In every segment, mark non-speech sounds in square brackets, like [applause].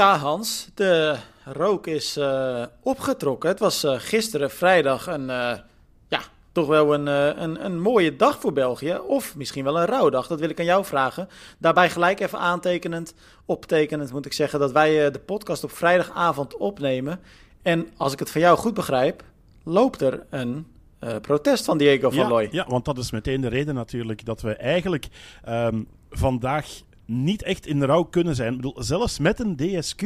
ja, Hans, de rook is uh, opgetrokken. Het was uh, gisteren vrijdag een, uh, ja, toch wel een, een, een mooie dag voor België. Of misschien wel een rouwdag, dat wil ik aan jou vragen. Daarbij gelijk even aantekenend, optekenend moet ik zeggen, dat wij de podcast op vrijdagavond opnemen. En als ik het van jou goed begrijp, loopt er een protest van Diego van Looy. Ja, want dat is meteen de reden natuurlijk dat we eigenlijk um, vandaag niet echt in rouw kunnen zijn. Ik bedoel, zelfs met een DSQ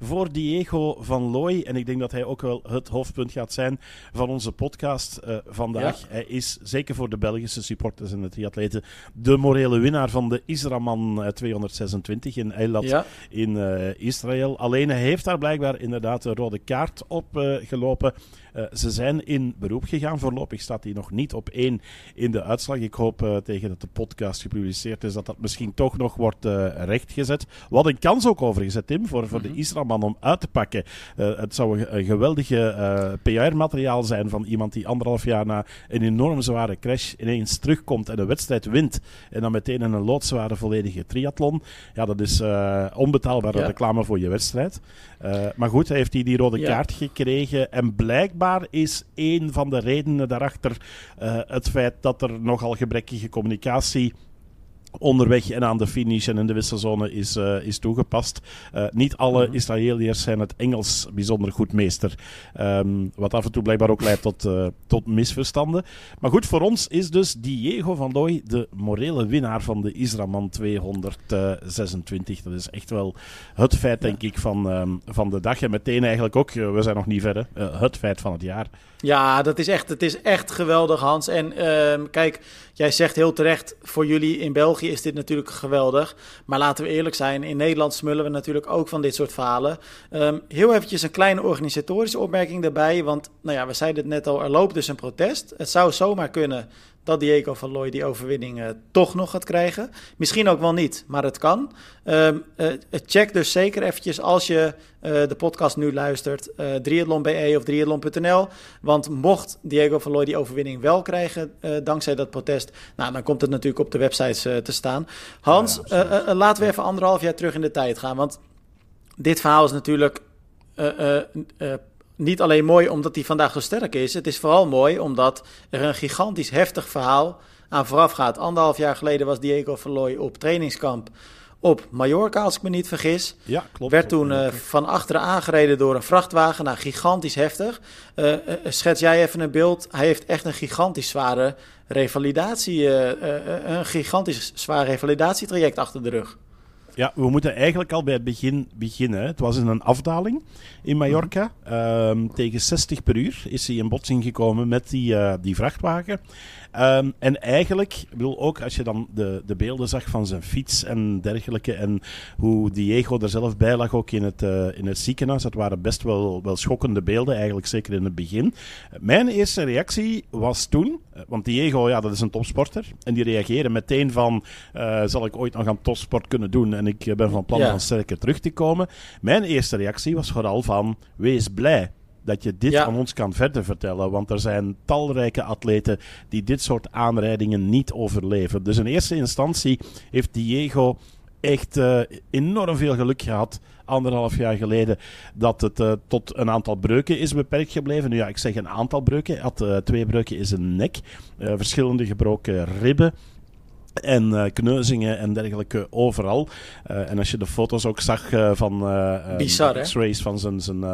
voor Diego van Looy. En ik denk dat hij ook wel het hoofdpunt gaat zijn van onze podcast uh, vandaag. Hij is zeker voor de Belgische supporters en de triatleten de morele winnaar van de Israman 226 in Eilat ja. in uh, Israël. Alleen hij heeft daar blijkbaar inderdaad een rode kaart op uh, gelopen. Uh, ze zijn in beroep gegaan. Voorlopig staat hij nog niet op één in de uitslag. Ik hoop uh, tegen dat de podcast gepubliceerd is dat dat misschien toch nog wordt uh, rechtgezet. Wat een kans ook overigens, Tim, voor, voor mm -hmm. de Israëlman om uit te pakken. het zou een, een geweldige PR-materiaal zijn van iemand die anderhalf jaar na een enorm zware crash ineens terugkomt en een wedstrijd wint. En dan meteen in een loodzware volledige triathlon. Ja, dat is onbetaalbare ja. reclame voor je wedstrijd. maar goed, hij heeft hij die rode ja. kaart gekregen en blijkbaar is een van de redenen daarachter uh, het feit dat er nogal gebrekkige communicatie onderweg en aan de finish en in de wisselzone is, uh, is toegepast. Uh, niet alle mm-hmm. Israëliërs zijn het Engels bijzonder goed meester. Um, wat af en toe blijkbaar ook leidt tot, uh, tot misverstanden. Maar goed, voor ons is dus Diego van Looy de morele winnaar van de Israman 226. Dat is echt wel het feit, denk ik, van, um, van de dag. En meteen eigenlijk ook, we zijn nog niet verder, het feit van het jaar. Ja, dat is echt, het is echt geweldig, Hans. En uh, kijk, jij zegt heel terecht, voor jullie in België is dit natuurlijk geweldig. Maar laten we eerlijk zijn, in Nederland smullen we natuurlijk ook van dit soort verhalen. Um, heel eventjes een kleine organisatorische opmerking daarbij. Want, nou ja, we zeiden het net al, er loopt dus een protest. Het zou zomaar kunnen dat Diego van Looy die overwinning uh, toch nog gaat krijgen. Misschien ook wel niet, maar het kan. Um, uh, check dus zeker eventjes als je uh, de podcast nu luistert, uh, triathlon.be of triathlon.nl. Want mocht Diego van Looy die overwinning wel krijgen dankzij dat protest, nou, dan komt het natuurlijk op de websites te staan. Hans, ja, laten we even anderhalf jaar terug in de tijd gaan, want dit verhaal is natuurlijk niet alleen mooi omdat hij vandaag zo sterk is. Het is vooral mooi omdat er een gigantisch heftig verhaal aan vooraf gaat. Anderhalf jaar geleden was Diego Verlooy op trainingskamp op Mallorca, als ik me niet vergis. Ja, klopt. Werd toen uh, van achteren aangereden door een vrachtwagen. Nou, gigantisch heftig. Uh, uh, schets jij even een beeld. Hij heeft echt een gigantisch zware revalidatie, een gigantisch zwaar revalidatietraject achter de rug. Ja, we moeten eigenlijk al bij het begin beginnen. Het was in een afdaling in Mallorca. Um, tegen 60 per uur is hij in botsing gekomen met die, uh, die vrachtwagen. Um, en eigenlijk, ik bedoel, ook als je dan de, de beelden zag van zijn fiets en dergelijke, en hoe Diego er zelf bij lag, ook in het, uh, in het ziekenhuis, dat waren best wel, wel schokkende beelden, eigenlijk zeker in het begin. Mijn eerste reactie was toen, want Diego, ja, dat is een topsporter, en die reageren meteen van, uh, zal ik ooit nog aan topsport kunnen doen? En ik ben van plan ja. om sterker terug te komen. Mijn eerste reactie was vooral van, wees blij dat je dit ja. aan ons kan verder vertellen. Want er zijn talrijke atleten die dit soort aanrijdingen niet overleven. Dus in eerste instantie heeft Diego echt uh, enorm veel geluk gehad. Anderhalf jaar geleden dat het uh, tot een aantal breuken is beperkt gebleven. Nu ja, ik zeg een aantal breuken. Hij had uh, twee breuken in zijn nek, verschillende gebroken ribben. En uh, kneuzingen en dergelijke overal. Uh, en als je de foto's ook zag uh, van X-rays van zijn, zijn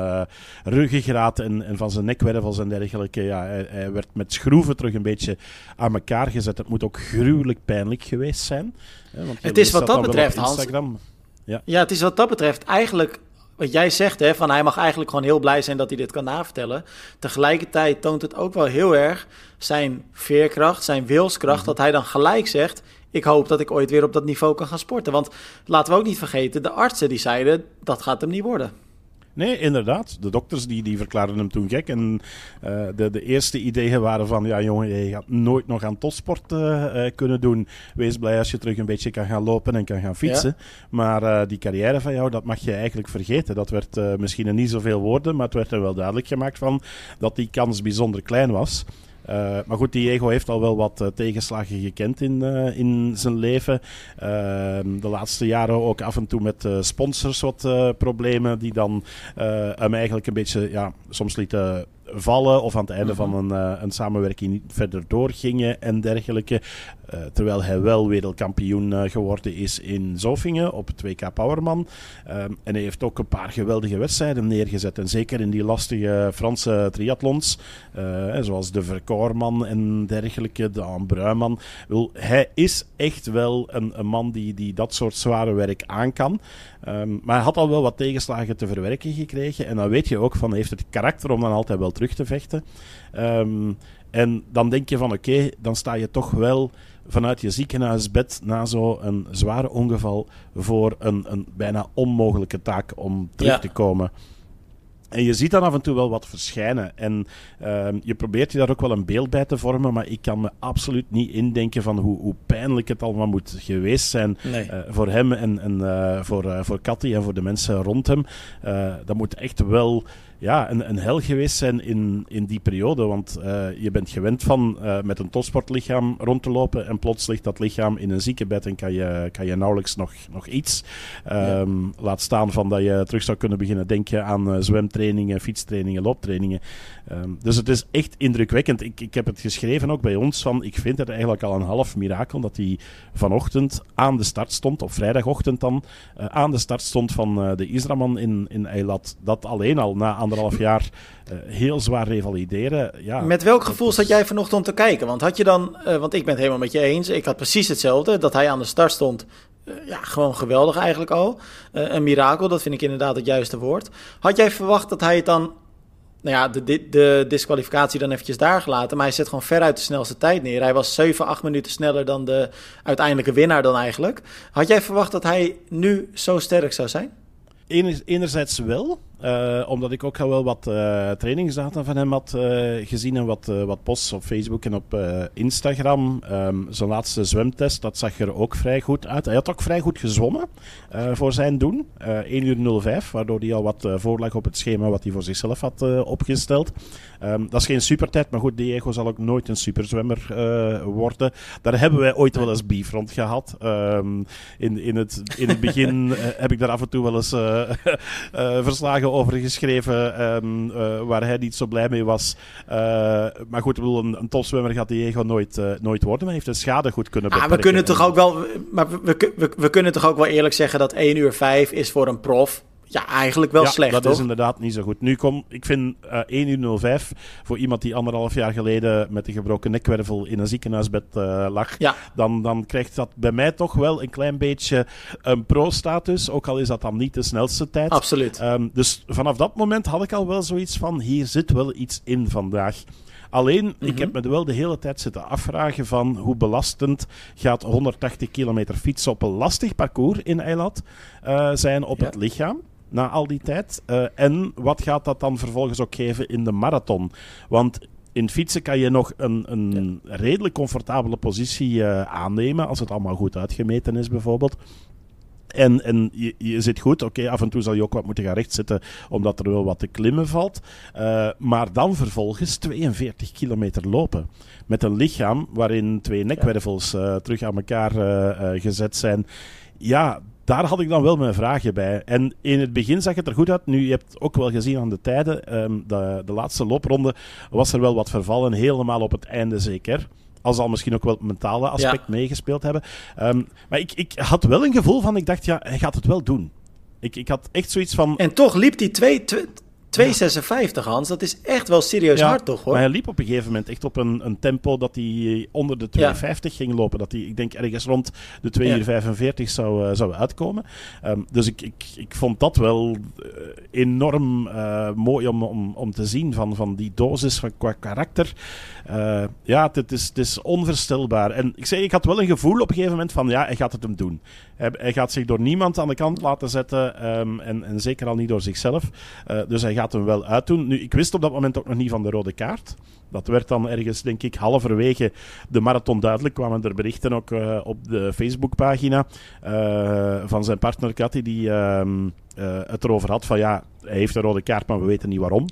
ruggengraat en, en van zijn nekwervels en dergelijke. Ja, hij, hij, werd met schroeven terug een beetje aan elkaar gezet. Het moet ook gruwelijk pijnlijk geweest zijn. Want het is wat dat, dat betreft, Hans. Ja. ja, het is wat dat betreft eigenlijk wat jij zegt, hè, van hij mag eigenlijk gewoon heel blij zijn dat hij dit kan navertellen. Tegelijkertijd toont het ook wel heel erg zijn veerkracht, zijn wilskracht, mm -hmm. dat hij dan gelijk zegt: Ik hoop dat ik ooit weer op dat niveau kan gaan sporten. Want laten we ook niet vergeten, de artsen die zeiden: dat gaat hem niet worden. Nee, inderdaad. De dokters die, die verklaarden hem toen gek. En uh, de, de eerste ideeën waren van... Ja, jongen, je gaat nooit nog aan topsport uh, uh, kunnen doen. Wees blij als je terug een beetje kan gaan lopen en kan gaan fietsen. Ja. Maar die carrière van jou, dat mag je eigenlijk vergeten. Dat werd misschien niet zoveel woorden, maar het werd er wel duidelijk gemaakt van... dat die kans bijzonder klein was. Maar goed, Diego heeft al wel wat tegenslagen gekend in, in zijn leven. Ehm, de laatste jaren ook af en toe met sponsors wat problemen die dan hem eigenlijk een beetje ja, soms lieten vallen of aan het einde van mhm. een, een samenwerking niet verder doorgingen en dergelijke. Uh, terwijl hij wel wereldkampioen uh, geworden is in Zofingen op 2K Powerman. Uh, en hij heeft ook een paar geweldige wedstrijden neergezet. En zeker in die lastige Franse triathlons, eh, zoals de Verkoorman en dergelijke, de Ambruiman. Hij is echt wel een, een man die, die dat soort zware werk aan kan. Um, maar hij had al wel wat tegenslagen te verwerken gekregen. En dan weet je ook van, hij heeft het karakter om dan altijd wel terug te vechten. Um, en dan denk je van oké, dan sta je toch wel vanuit je ziekenhuisbed na zo'n zware ongeval voor een, een bijna onmogelijke taak om terug te komen. En je ziet dan af en toe wel wat verschijnen. En uh, je probeert je daar ook wel een beeld bij te vormen, maar ik kan me absoluut niet indenken van hoe, hoe pijnlijk het allemaal moet geweest zijn uh, voor hem en, en uh, voor, uh, voor Cathy en voor de mensen rond hem. dat moet echt wel ja, een, een hel geweest zijn in, in die periode. Want uh, je bent gewend van uh, met een topsportlichaam rond te lopen en plots ligt dat lichaam in een ziekenbed en kan je, kan je nauwelijks nog, nog iets. Um, Laat staan van dat je terug zou kunnen beginnen denken aan uh, zwemtrainingen, fietstrainingen, looptrainingen. Um, dus het is echt indrukwekkend. Ik, ik heb het geschreven ook bij ons van ik vind het eigenlijk al een half mirakel dat hij vanochtend aan de start stond, op vrijdagochtend dan, aan de start stond van de Israman in, in Eilat. Dat alleen al na anderhalf jaar uh, heel zwaar revalideren. Ja, met welk gevoel zat jij vanochtend te kijken? Want had je dan, uh, want ik ben het helemaal met je eens, ik had precies hetzelfde, dat hij aan de start stond. Uh, ja, gewoon geweldig eigenlijk al. een mirakel, dat vind ik inderdaad het juiste woord. Had jij verwacht dat hij het dan nou ja, de, de, disqualificatie dan eventjes daar gelaten. Maar hij zet gewoon veruit de snelste tijd neer. Hij was 7, 8 minuten sneller dan de uiteindelijke winnaar dan eigenlijk. Had jij verwacht dat hij nu zo sterk zou zijn? Enerzijds wel, uh, omdat ik ook al wel wat uh, trainingsdata van hem had uh, gezien en wat, wat posts op Facebook en op Instagram. Um, zijn laatste zwemtest, dat zag er ook vrij goed uit. Hij had ook vrij goed gezwommen voor zijn doen. 1 uur 05, waardoor hij al wat voorlag op het schema wat hij voor zichzelf had opgesteld. Um, dat is geen supertijd, maar goed, Diego zal ook nooit een superzwemmer worden. Daar hebben wij ooit wel eens beef rond gehad. Um, in, in, het, in het begin [laughs] heb ik daar af en toe wel eens [laughs] verslagen over geschreven um, uh, waar hij niet zo blij mee was. Uh, maar goed, ik bedoel, een, een topzwemmer gaat Diego nooit, uh, nooit worden. Maar heeft de schade goed kunnen beperken. Ah, we kunnen toch ook wel, maar we, we, we, we kunnen toch ook wel eerlijk zeggen dat 1 uur 5 is voor een prof ja, eigenlijk wel ja, slecht. Dat toch? is inderdaad niet zo goed. Nu kom, ik vind uh, 1 uur 05 voor iemand die anderhalf jaar geleden met een gebroken nekwervel in een ziekenhuisbed uh, lag, ja. dan, dan krijgt dat bij mij toch wel een klein beetje een pro-status. Ook al is dat dan niet de snelste tijd. Absoluut. Um, dus vanaf dat moment had ik al wel zoiets van: hier zit wel iets in vandaag. Alleen, mm -hmm. ik heb me wel de hele tijd zitten afvragen van hoe belastend gaat 180 kilometer fietsen op een lastig parcours in Eilat uh, zijn op ja. het lichaam na al die tijd. Uh, en wat gaat dat dan vervolgens ook geven in de marathon? Want in fietsen kan je nog een, een ja. redelijk comfortabele positie uh, aannemen, als het allemaal goed uitgemeten is bijvoorbeeld. En, en je, je zit goed, oké, okay, af en toe zal je ook wat moeten gaan rechtzetten, omdat er wel wat te klimmen valt. Uh, maar dan vervolgens 42 kilometer lopen. Met een lichaam waarin twee nekwervels uh, terug aan elkaar gezet zijn. Ja, daar had ik dan wel mijn vragen bij. En in het begin zag het er goed uit. Nu, je hebt ook wel gezien aan de tijden, um, de, de laatste loopronde was er wel wat vervallen, helemaal op het einde zeker. Al zal misschien ook wel het mentale aspect ja. meegespeeld hebben. Um, maar ik, ik had wel een gevoel van, ik dacht, ja, hij gaat het wel doen. Ik, ik had echt zoiets van... En toch liep die twee... twee 2,56 Hans, dat is echt wel serieus ja, hard toch hoor. Maar hij liep op een gegeven moment echt op een, een tempo dat hij onder de 2,50 ja. ging lopen. Dat hij, ik denk, ergens rond de 2,45 ja. zou, uh, zou uitkomen. Um, dus ik, ik, ik vond dat wel uh, enorm uh, mooi om, om, om te zien van, van die dosis van, qua karakter. ja, het is, het is onvoorstelbaar. En ik zei, ik had wel een gevoel op een gegeven moment van ja, hij gaat het hem doen. Hij, hij gaat zich door niemand aan de kant laten zetten um, en, en zeker al niet door zichzelf. dus hij gaat hem wel uitdoen. Nu, ik wist op dat moment ook nog niet van de rode kaart. Dat werd dan ergens, denk ik, halverwege de marathon duidelijk. Kwamen er berichten ook uh, op de Facebookpagina uh, van zijn partner Cathy, die uh, het erover had van ja, hij heeft een rode kaart, maar we weten niet waarom.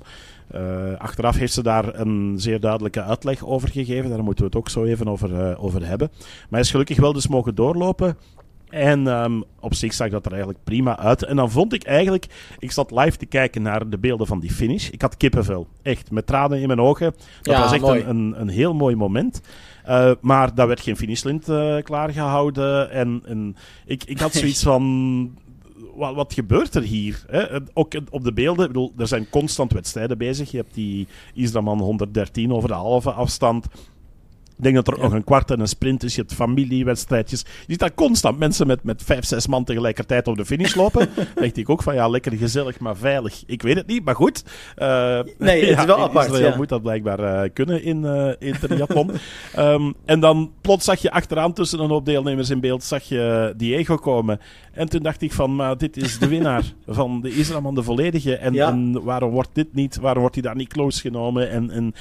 achteraf heeft ze daar een zeer duidelijke uitleg over gegeven. Daar moeten we het ook zo even over, over hebben. Maar hij is gelukkig wel dus mogen doorlopen. En um, op zich zag dat er eigenlijk prima uit. En dan vond ik eigenlijk, ik zat live te kijken naar de beelden van die finish. Ik had kippenvel, echt, met tranen in mijn ogen. Dat ja, was echt een, een, een, heel mooi moment. Uh, maar daar werd geen finishlint uh, klaargehouden. En, en ik, ik had zoiets [laughs] van wat, wat, gebeurt er hier? Hè? Ook op de beelden, ik bedoel, er zijn constant wedstrijden bezig. Je hebt die Israman 113 over de halve afstand. Ik denk dat er ja. nog een kwart en een sprint is. Je hebt familiewedstrijdjes. Je ziet daar constant mensen met, met vijf, zes man tegelijkertijd op de finish lopen. [laughs] dacht ik ook van ja, lekker gezellig, maar veilig. Ik weet het niet, maar goed. Uh, nee, het is [laughs] wel in apart. Israël ja. moet dat blijkbaar uh, kunnen in, uh, in triathlon. um, [laughs] en dan plots zag je achteraan tussen een hoop deelnemers in beeld, zag je Diego komen. En toen dacht ik van, maar dit is de winnaar van de Israëlman, de volledige. En, Ja. en waarom wordt dit niet, waarom wordt hij daar niet close genomen? En, en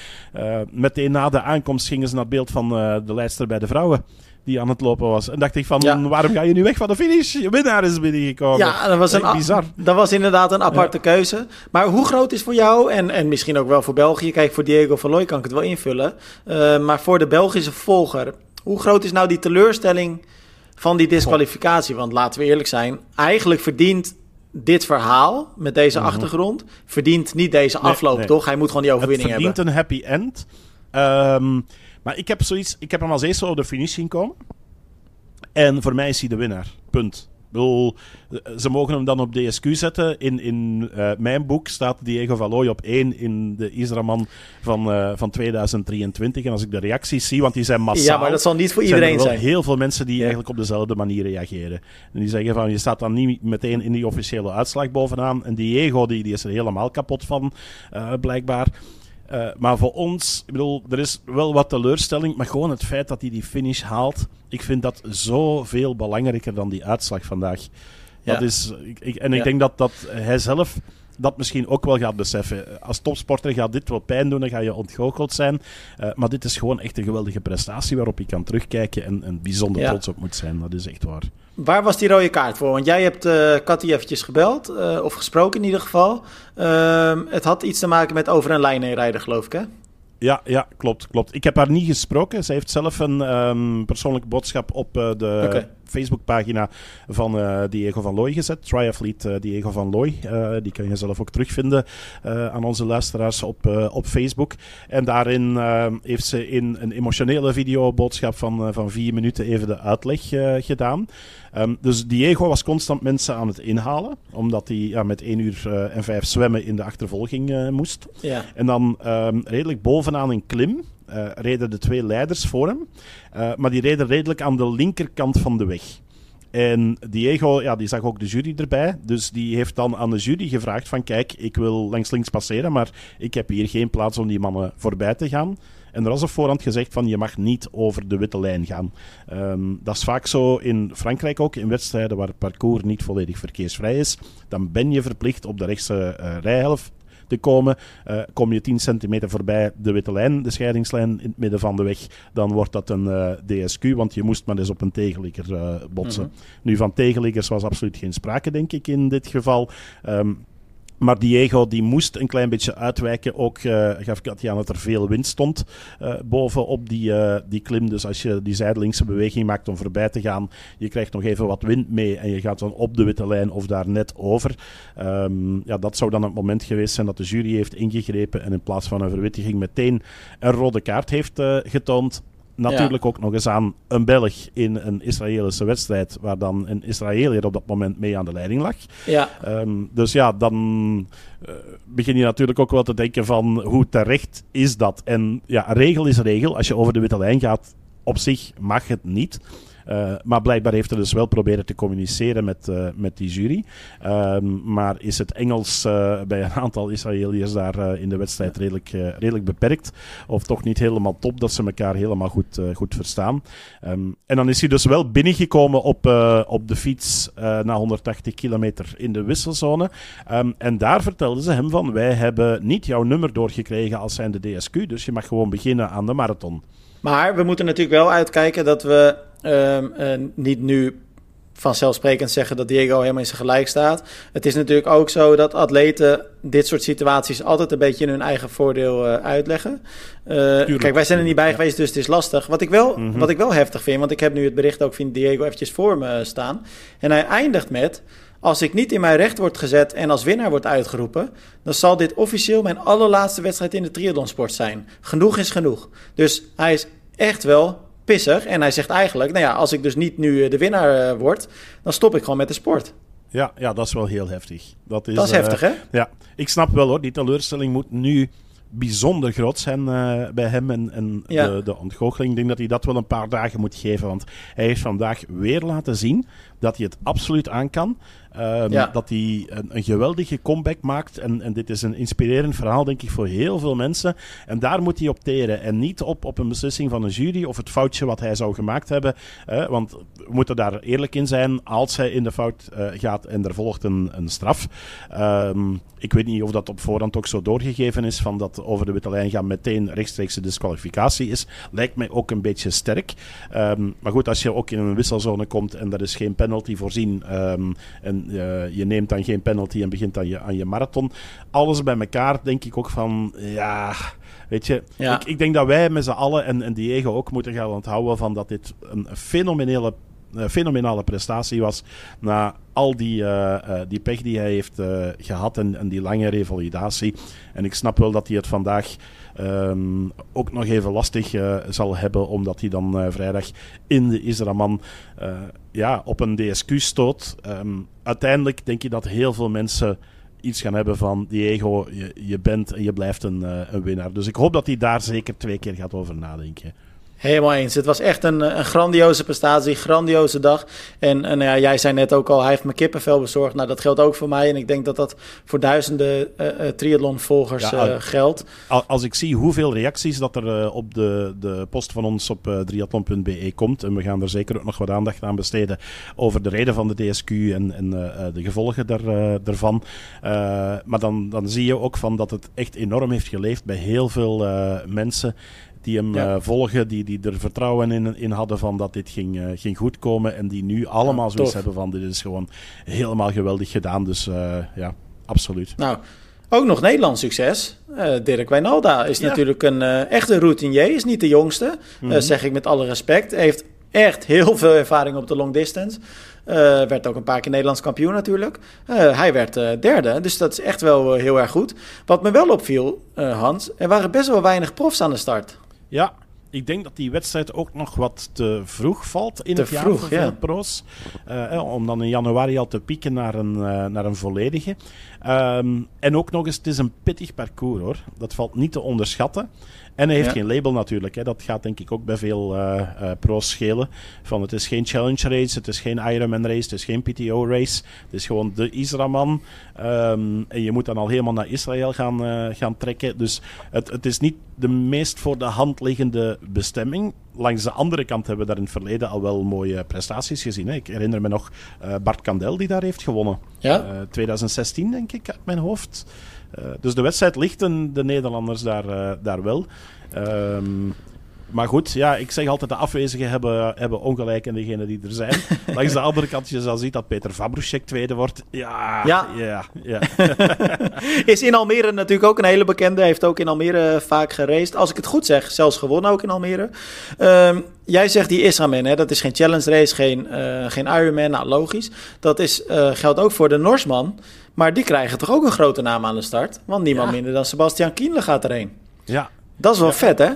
meteen na de aankomst gingen ze naar het beeld van uh, de leidster bij de vrouwen. Die aan het lopen was. En dacht ik van, Ja. waarom ga je nu weg van de finish? Je winnaar is binnengekomen. Ja, dat was, een, bizar. dat was inderdaad een aparte keuze. Maar hoe groot is voor jou, en, en misschien ook wel voor België, kijk voor Diego van Looy kan ik het wel invullen, uh, maar voor de Belgische volger, hoe groot is nou die teleurstelling van die disqualificatie? Want laten we eerlijk zijn, eigenlijk verdient dit verhaal met deze Mhm. achtergrond, verdient niet deze afloop, nee. toch? Hij moet gewoon die Het overwinning verdient hebben. een happy end. Ehm, maar ik heb, zoiets, ik heb hem als eerste over de finish zien komen. En voor mij is hij de winnaar. Punt. Ik bedoel, ze mogen hem dan op DSQ zetten. In, in uh, mijn boek staat Diego Valoy op 1 in de Israëlman van, uh, van 2023. En als ik de reacties zie, want die zijn massaal. Ja, maar dat zal niet voor zijn iedereen er wel zijn. heel veel mensen die Ja. eigenlijk op dezelfde manier reageren. En die zeggen van, je staat dan niet meteen in die officiële uitslag bovenaan. En Diego, die, die is er helemaal kapot van, uh, blijkbaar. Uh, maar voor ons, ik bedoel, er is wel wat teleurstelling, maar gewoon het feit dat hij die finish haalt, ik vind dat zoveel belangrijker dan die uitslag vandaag. Ja. Dat is, ik, ik, en ik Ja. denk dat, dat hij zelf dat misschien ook wel gaat beseffen. Als topsporter gaat dit wel pijn doen, dan ga je ontgoocheld zijn. Uh, maar dit is gewoon echt een geweldige prestatie waarop je kan terugkijken en, en bijzonder Ja. trots op moet zijn. Dat is echt waar. Waar was die rode kaart voor? Want jij hebt uh, Cathy eventjes gebeld, uh, of gesproken in ieder geval. Uh, het had iets te maken met over een lijn heen rijden, geloof ik, hè? Ja, ja, klopt, klopt. Ik heb haar niet gesproken. Zij heeft zelf een um, persoonlijke boodschap op uh, de okay. Facebookpagina van uh, Diego van Looy gezet. Triathlete uh, Diego van Looy. Die kan je zelf ook terugvinden aan onze luisteraars op, op Facebook. En daarin heeft ze in een emotionele videoboodschap van, van vier minuten even de uitleg gedaan. Um, dus Diego was constant mensen aan het inhalen, omdat hij ja, met 1 uur en 5 zwemmen in de achtervolging moest. Ja. En dan um, redelijk bovenaan een klim uh, reden de twee leiders voor hem, uh, maar die reden redelijk aan de linkerkant van de weg. En Diego, ja, die zag ook de jury erbij. Dus die heeft dan aan de jury gevraagd van... Kijk, ik wil langs links passeren, maar ik heb hier geen plaats om die mannen voorbij te gaan. En er was op voorhand gezegd van je mag niet over de witte lijn gaan. Um, dat is vaak zo in Frankrijk ook, in wedstrijden waar het parcours niet volledig verkeersvrij is. Dan ben je verplicht op de rechtse uh, rijhelft te komen. Uh, kom je 10 centimeter voorbij de witte lijn, de scheidingslijn in het midden van de weg, dan wordt dat een uh, DSQ, want je moest maar eens op een tegenligger uh, botsen. Mm -hmm. Nu, van tegenliggers was absoluut geen sprake, denk ik, in dit geval. Um, maar Diego die moest een klein beetje uitwijken. Ook uh, gaf ik aan dat er veel wind stond uh, bovenop die, uh, die klim. Dus als je die zijdelingse beweging maakt om voorbij te gaan, je krijgt nog even wat wind mee en je gaat dan op de witte lijn of daar net over. Um, ja, dat zou dan het moment geweest zijn dat de jury heeft ingegrepen en in plaats van een verwittiging meteen een rode kaart heeft getoond. Natuurlijk ja. ook nog eens aan een Belg in een Israëlische wedstrijd, waar dan een Israëliër op dat moment mee aan de leiding lag. Ja. Um, dus ja, dan uh, begin je natuurlijk ook wel te denken van hoe terecht is dat? En ja, regel is regel. Als je over de witte lijn gaat, op zich mag het niet. Maar blijkbaar heeft hij dus wel proberen te communiceren met, met die jury. Ehm, maar is het Engels bij een aantal Israëliërs daar in de wedstrijd redelijk, redelijk beperkt. Of toch niet helemaal top dat ze elkaar helemaal goed, goed verstaan. Ehm, en dan is hij dus wel binnengekomen op, op de fiets na 180 kilometer in de wisselzone. Ehm, en daar vertelden ze hem van, wij hebben niet jouw nummer doorgekregen als zijn de DSQ, dus je mag gewoon beginnen aan de marathon. Maar we moeten natuurlijk wel uitkijken dat we ehm, eh, niet nu vanzelfsprekend zeggen dat Diego helemaal in zijn gelijk staat. Het is natuurlijk ook zo dat atleten dit soort situaties altijd een beetje in hun eigen voordeel uh, uitleggen. Uh, kijk, wij zijn er niet bij geweest, dus het is lastig. Wat ik, wel, mhm. wat ik wel heftig vind, want ik heb nu het bericht ook van Diego eventjes voor me staan. En hij eindigt met... Als ik niet in mijn recht word gezet en als winnaar word uitgeroepen, dan zal dit officieel mijn allerlaatste wedstrijd in de triathlonsport zijn. Genoeg is genoeg. Dus hij is echt wel pissig en hij zegt eigenlijk, nou ja, als ik dus niet nu eh, de winnaar uh, word, dan stop ik gewoon met de sport. Ja, ja, dat is wel heel heftig. Dat is, dat is heftig, hè? Ja, ik snap wel hoor, die teleurstelling moet nu bijzonder groot zijn uh, bij hem en, en ja. de, de ontgoocheling. Ik denk dat hij dat wel een paar dagen moet geven, want hij heeft vandaag weer laten zien dat hij het absoluut aan kan. Um, Dat hij een, een, geweldige comeback maakt. En, en dit is een inspirerend verhaal, denk ik, voor heel veel mensen. En daar moet hij op teren. En niet op, op een beslissing van een jury of het foutje wat hij zou gemaakt hebben. Uh, want we moeten daar eerlijk in zijn. Als hij in de fout uh, gaat en er volgt een, een straf. Um, ik weet niet of dat op voorhand ook zo doorgegeven is. Van dat over de witte lijn gaan meteen rechtstreekse disqualificatie is. Lijkt mij ook een beetje sterk. Um, maar goed, als je ook in een wisselzone komt en er is geen penalty voorzien. en je neemt dan geen penalty en begint aan je, aan je marathon. Alles bij elkaar denk ik ook van, ja, weet je. Ik, ik, denk dat wij met z'n allen en, en Diego ook moeten gaan onthouden van dat dit een fenomenele fenomenale prestatie was na al die, uh, uh, die pech die hij heeft uh, gehad en, en, die lange revalidatie. En ik snap wel dat hij het vandaag um, ook nog even lastig zal hebben, omdat hij dan vrijdag in de Israman ja, op een DSQ stoot. Um, uiteindelijk denk je dat heel veel mensen iets gaan hebben van Diego, je, je bent en je blijft een, een winnaar. Dus ik hoop dat hij daar zeker twee keer gaat over nadenken. Helemaal eens. Het was echt een, een grandioze prestatie, grandioze dag. En, en ja, jij zei net ook al, hij heeft me kippenvel bezorgd. Nou, dat geldt ook voor mij. En ik denk dat dat voor duizenden uh, uh, triathlonvolgers ja, uh, geldt. Als ik zie hoeveel reacties dat er op de, de post van ons op triathlon.be komt, en we gaan er zeker ook nog wat aandacht aan besteden over de reden van de DSQ en, en de gevolgen daar, daarvan. maar dan, dan zie je ook van dat het echt enorm heeft geleefd bij heel veel mensen die hem ja. uh, volgen, die, die er vertrouwen in, in hadden van dat dit ging, uh, ging goed komen. En die nu allemaal ja, zoiets hebben van dit is gewoon helemaal geweldig gedaan. Dus uh, ja, absoluut. Nou, ook nog Nederlands succes. Dirk Wijnalda is ja. natuurlijk een echte routinier, is niet de jongste. Mm -hmm. zeg ik met alle respect. Heeft echt heel veel ervaring op de long distance. werd ook een paar keer Nederlands kampioen natuurlijk. hij werd derde, dus dat is echt wel heel erg goed. Wat me wel opviel, Hans, er waren best wel weinig profs aan de start. Ja, ik denk dat die wedstrijd ook nog wat te vroeg valt in te het jaar vroeg, voor ja. veel pro's. Uh, om dan in januari al te pieken naar een, uh, naar een volledige. Um, en ook nog eens, het is een pittig parcours hoor. Dat valt niet te onderschatten. En hij heeft ja. geen label natuurlijk. Hè. Dat gaat denk ik ook bij veel uh, uh, pro's schelen. Van het is geen challenge race, het is geen Ironman race, het is geen PTO race. Het is gewoon de Israman. Um, en je moet dan al helemaal naar Israël gaan, uh, gaan trekken. Dus het, het is niet de meest voor de hand liggende bestemming. Langs de andere kant hebben we daar in het verleden al wel mooie prestaties gezien. Hè. Ik herinner me nog Bart Kandel die daar heeft gewonnen. Ja? 2016 denk ik uit mijn hoofd. Uh, dus de wedstrijd ligt de Nederlanders daar, uh, daar wel. Um, maar goed, ja, ik zeg altijd de afwezigen hebben, hebben ongelijk en degenen die er zijn. [laughs] Langs de andere kant, je zal zien dat Peter Vabrushek tweede wordt. Ja, ja. ja, ja. [laughs] Is in Almere natuurlijk ook een hele bekende. Heeft ook in Almere vaak geraced. Als ik het goed zeg, zelfs gewonnen ook in Almere. Um, jij zegt die Israman, hè, dat is geen challenge race, geen, uh, geen Ironman. Nou, logisch. Dat is, uh, geldt ook voor de Norsman. Maar die krijgen toch ook een grote naam aan de start? Want niemand ja. minder dan Sebastian Kienle gaat erheen. Ja. Dat is wel ja. vet, hè?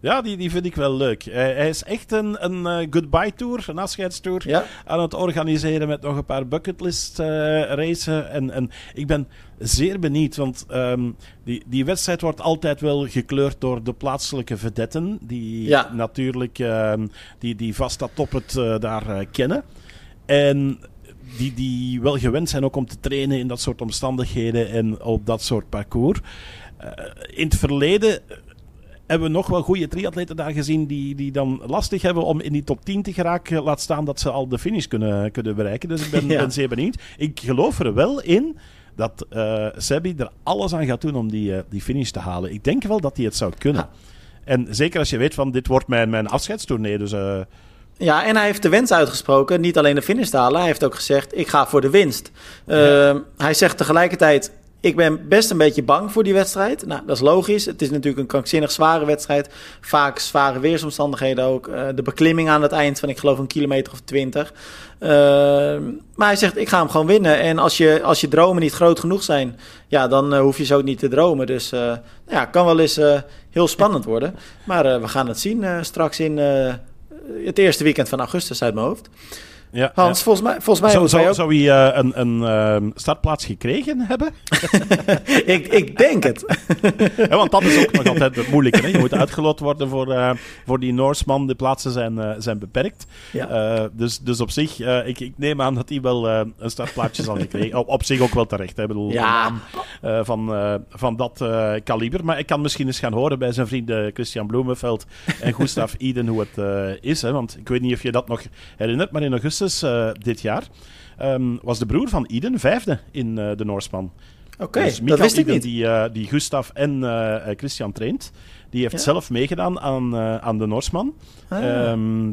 Ja, die, die vind ik wel leuk. Hij, hij is echt een, een eh, goodbye tour, een afscheidstour, Ja. aan het organiseren met nog een paar bucketlist eh racen. En, en ik ben zeer benieuwd, want ehm, die, die wedstrijd wordt altijd wel gekleurd door de plaatselijke vedetten, die Ja. natuurlijk ehm, die, die vast dat top het eh, daar eh, kennen. En die, die wel gewend zijn ook om te trainen in dat soort omstandigheden en op dat soort parcours. Eh, in het verleden hebben we nog wel goede triatleten daar gezien die, die dan lastig hebben om in die top 10 te geraken. Laat staan dat ze al de finish kunnen, kunnen bereiken. Dus ik ben, [laughs] Ja. ben zeer benieuwd. Ik geloof er wel in dat eh Sebi er alles aan gaat doen om die, eh, die finish te halen. Ik denk wel dat hij het zou kunnen. Ja. En zeker als je weet van dit wordt mijn, mijn afscheidstournee. Dus Ja, en hij heeft de wens uitgesproken. Niet alleen de finish te halen. Hij heeft ook gezegd, ik ga voor de winst. Ehm, Hij zegt tegelijkertijd, ik ben best een beetje bang voor die wedstrijd. Nou, dat is logisch. Het is natuurlijk een krankzinnig zware wedstrijd. Vaak zware weersomstandigheden ook. Eh, de beklimming aan het eind van, ik geloof, een kilometer of twintig. Ehm, maar hij zegt, ik ga hem gewoon winnen. En als je, als je dromen niet groot genoeg zijn, ja, dan eh, hoef je zo niet te dromen. Dus eh, nou ja, kan wel eens heel spannend worden. Maar we gaan het zien straks in het eerste weekend van augustus uit mijn hoofd. Ja, Hans, ja. volgens mij, volgens mij Zou, hebben wij zou, ook... zou hij eh, een, een ehm, startplaats gekregen hebben? [laughs] ik, ik denk het. [laughs] Ja, want dat is ook nog altijd het moeilijke. Hè? Je moet uitgelot worden voor, eh, voor die Noorseman. De plaatsen zijn, eh, zijn beperkt. Ja. Dus, dus op zich, ik, ik neem aan dat hij wel een startplaatsje zal gekregen. [laughs] Op, op zich ook wel terecht. Hè? Ik bedoel, Ja. van, van dat kaliber. Maar ik kan misschien eens gaan horen bij zijn vrienden Christian Bloemenveld en Gustav Iden hoe het is. Hè? Want ik weet niet of je dat nog herinnert, maar in augustus eh, dit jaar ehm, was de broer van Iden vijfde in eh, de Noorseman. Oké, Dus dat wist ik Iden, niet. Die, eh, die Gustav en Christian traint. Die heeft Ja. zelf meegedaan aan, aan de Norsman. Ah. Ehm,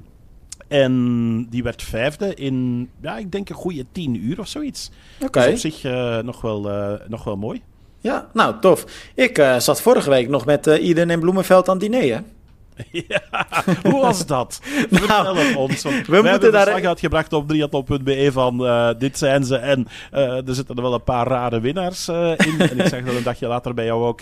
en die werd vijfde in, ja, ik denk een goede tien uur of zoiets. Oké, Dus op zich nog, wel, nog wel mooi. ja, nou tof. Ik zat vorige week nog met Iden en Bloemenveld aan het diner. hè. [laughs] ja, hoe was dat? [laughs] Vertel het ons. want we moeten hebben daar- een verslag uitgebracht op triathlon.be van eh, dit zijn ze. En eh, er zitten er wel een paar rare winnaars eh, in. en ik zag dat een dagje later bij jou ook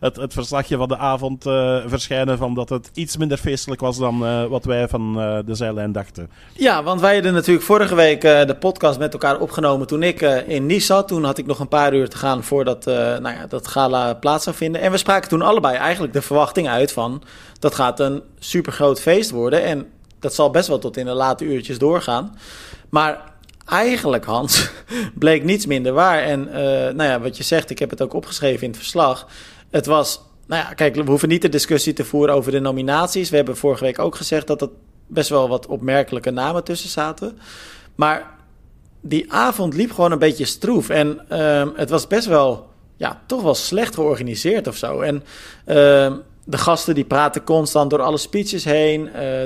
het, het verslagje van de avond verschijnen. Van dat het iets minder feestelijk was dan wat wij van de zijlijn dachten. Ja, want wij hadden natuurlijk vorige week de podcast met elkaar opgenomen toen ik in Nice zat. Toen had ik nog een paar uur te gaan voordat nou ja, dat gala plaats zou vinden. En we spraken toen allebei eigenlijk de verwachting uit van... dat gaat een supergroot feest worden en dat zal best wel tot in de late uurtjes doorgaan. Maar eigenlijk, Hans, [laughs] bleek niets minder waar. En eh, nou ja, wat je zegt, ik heb het ook opgeschreven in het verslag. Het was, nou ja, kijk, we hoeven niet de discussie te voeren over de nominaties. We hebben vorige week ook gezegd dat er best wel wat opmerkelijke namen tussen zaten. Maar die avond liep gewoon een beetje stroef. En ehm, het was best wel, ja, toch wel slecht georganiseerd of zo. En ehm, de gasten die praten constant door alle speeches heen. Eh,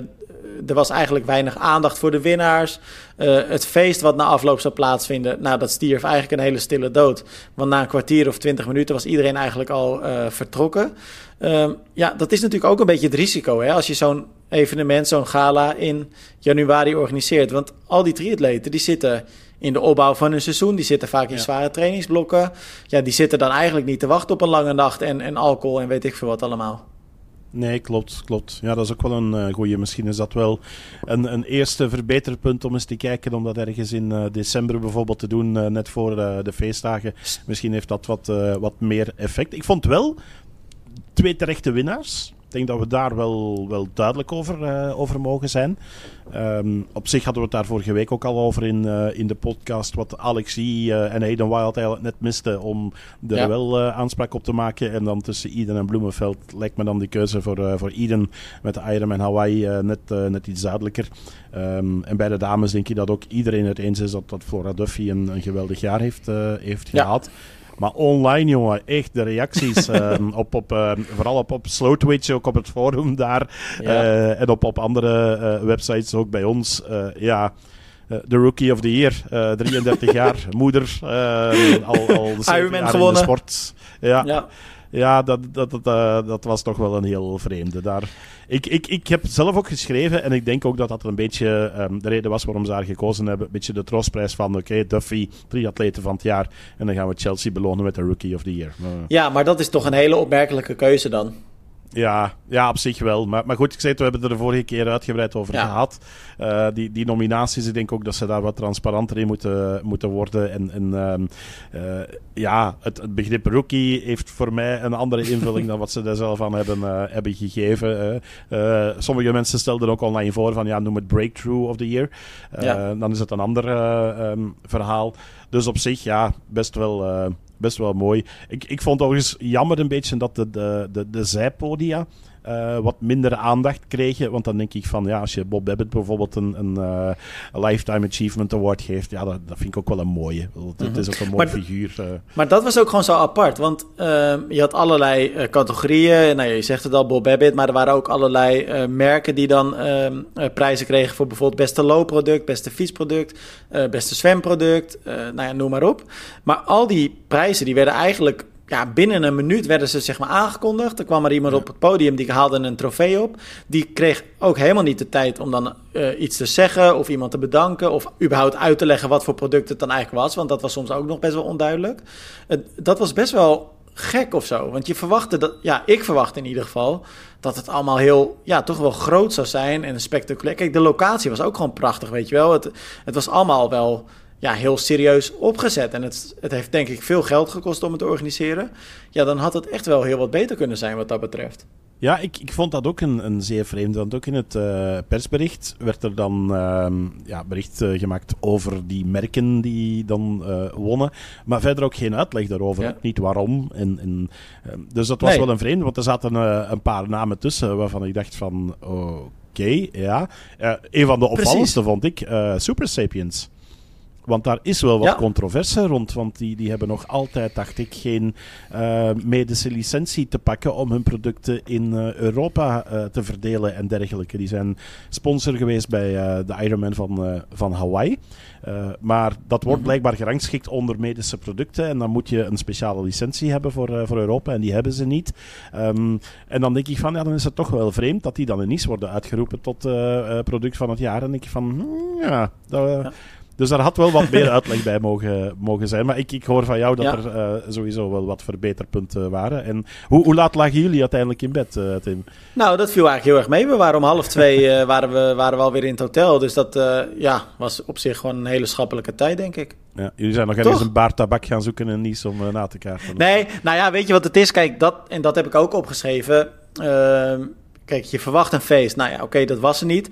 er was eigenlijk weinig aandacht voor de winnaars. Eh, het feest wat na afloop zou plaatsvinden, nou, dat stierf eigenlijk een hele stille dood. Want na een kwartier of twintig minuten was iedereen eigenlijk al eh, vertrokken. Ehm, ja, dat is natuurlijk ook een beetje het risico hè, als je zo'n evenement, zo'n gala in januari organiseert. Want al die triatleten die zitten in de opbouw van hun seizoen, die zitten vaak in Ja. zware trainingsblokken. Ja, die zitten dan eigenlijk niet te wachten op een lange nacht en, en alcohol en weet ik veel wat allemaal. Nee, klopt, klopt. Ja, dat is ook wel een eh goeie. Misschien is dat wel een, een eerste verbeterpunt om eens te kijken om dat ergens in eh, december bijvoorbeeld te doen, eh, net voor de feestdagen. Misschien heeft dat wat, wat meer effect. Ik vond wel twee terechte winnaars. Ik denk dat we daar wel, wel duidelijk over, eh, over mogen zijn. Ehm, op zich hadden we het daar vorige week ook al over in, eh, in de podcast. Wat Alexie eh, en Hayden Wild eigenlijk net misten om er Ja. wel aanspraak op te maken. En dan tussen Eden en Bloemenveld lijkt me dan die keuze voor, voor Eden met de Ironman Hawaii net, net iets duidelijker. Ehm, en bij de dames denk ik dat ook iedereen het eens is dat, dat Flora Duffy een, een geweldig jaar heeft, heeft Ja. gehad. Maar online, jongen, echt de reacties. [laughs] ehm, op, op, ehm, vooral op, op Slow Twitch, ook op het forum daar. Ja. eh, en op, op andere eh, websites, ook bij ons. eh, ja, de Rookie of the Year. eh [laughs] 33 jaar, moeder. eh, al, al Ironman jaar in de sport. Ja, Ja. Ja, dat, dat, dat, eh, dat was toch wel een heel vreemde daar. Ik, ik, ik heb zelf ook geschreven, en ik denk ook dat dat een beetje ehm, de reden was waarom ze haar gekozen hebben. Een beetje de troostprijs van, oké, Duffy, triatleten van het jaar. En dan gaan we Chelsea belonen met de Rookie of the Year. Maar, ja, maar dat is toch een hele opmerkelijke keuze dan. Ja, ja, op zich wel. Maar, maar goed, ik zei het, we hebben het er de vorige keer uitgebreid over Ja. gehad. Eh, die, die nominaties, ik denk ook dat ze daar wat transparanter in moeten, moeten worden. En, en ehm, eh, ja, het, het begrip rookie heeft voor mij een andere invulling [laughs] dan wat ze daar zelf aan hebben, eh, hebben gegeven. sommige mensen stelden ook online voor van, ja, noem het Breakthrough of the Year. Ja. Dan is het een ander eh, ehm, verhaal. Dus op zich, ja, best wel... Best wel mooi. Ik, ik vond overigens jammer een beetje dat de, de, de zijpodia eh, wat minder aandacht kregen. Want dan denk ik van, ja, als je Bob Babbitt bijvoorbeeld een, een eh, Lifetime Achievement Award geeft, ja, dat, dat vind ik ook wel een mooie. Het is ook een mooi. Maar figuur. eh. Maar dat was ook gewoon zo apart. Want ehm, je had allerlei categorieën. Nou, je zegt het al, Bob Babbitt. Maar er waren ook allerlei merken die dan ehm, eh, prijzen kregen voor bijvoorbeeld beste loopproduct, beste fietsproduct, beste zwemproduct. nou ja, noem maar op. Maar al die prijzen die werden eigenlijk. Ja, binnen een minuut werden ze zeg maar aangekondigd. Er kwam er iemand Ja. op het podium die haalde een trofee op. Die kreeg ook helemaal niet de tijd om dan eh, iets te zeggen of iemand te bedanken of überhaupt uit te leggen wat voor product het dan eigenlijk was. Want dat was soms ook nog best wel onduidelijk. Dat was best wel gek of zo. Want je verwachtte dat, ja, ik verwachtte in ieder geval dat het allemaal heel, ja, toch wel groot zou zijn en spectaculair. Kijk, de locatie was ook gewoon prachtig, weet je wel. Het, het was allemaal wel, ja, heel serieus opgezet. En het, het heeft denk ik veel geld gekost om het te organiseren. Ja, dan had het echt wel heel wat beter kunnen zijn wat dat betreft. Ja, ik, ik vond dat ook een, een zeer vreemd. Want ook in het eh, persbericht werd er dan ehm, ja, bericht eh, gemaakt over die merken die dan eh, wonnen. Maar verder ook geen uitleg daarover. Ja. Niet waarom. En, en, ehm, dus dat was Nee. wel een vreemd, want er zaten een paar namen tussen waarvan ik dacht van... Oké, ja. Een van de opvallendste vond ik Super Sapiens. Want daar is wel wat Ja. controverse rond. Want die, die hebben nog altijd, dacht ik, geen eh, medische licentie te pakken om hun producten in eh, Europa eh, te verdelen en dergelijke. Die zijn sponsor geweest bij de Ironman van, van Hawaii. Maar dat wordt Mhm. blijkbaar gerangschikt onder medische producten. En dan moet je een speciale licentie hebben voor, voor Europa. En die hebben ze niet. Ehm, en dan denk ik van, ja, dan is het toch wel vreemd dat die dan in Nice worden uitgeroepen tot product van het jaar. En dan denk ik van, hmm, ja, dat, Ja. Dus daar had wel wat meer [laughs] uitleg bij mogen, mogen zijn. Maar ik, ik hoor van jou dat Ja. er eh, sowieso wel wat verbeterpunten waren. En hoe, hoe laat lagen jullie uiteindelijk in bed, eh, Tim? Nou, dat viel eigenlijk heel erg mee. We waren om half twee eh, [laughs] waren we, waren we alweer in het hotel. Dus dat ja, was op zich gewoon een hele schappelijke tijd, denk ik. Ja, jullie zijn nog ergens een baar tabak gaan zoeken in Nice om na te kaarten. Nee, nou ja, weet je wat het is? Kijk, dat, en dat heb ik ook opgeschreven. Ehm, kijk, je verwacht een feest. Nou ja, oké, dat was er niet.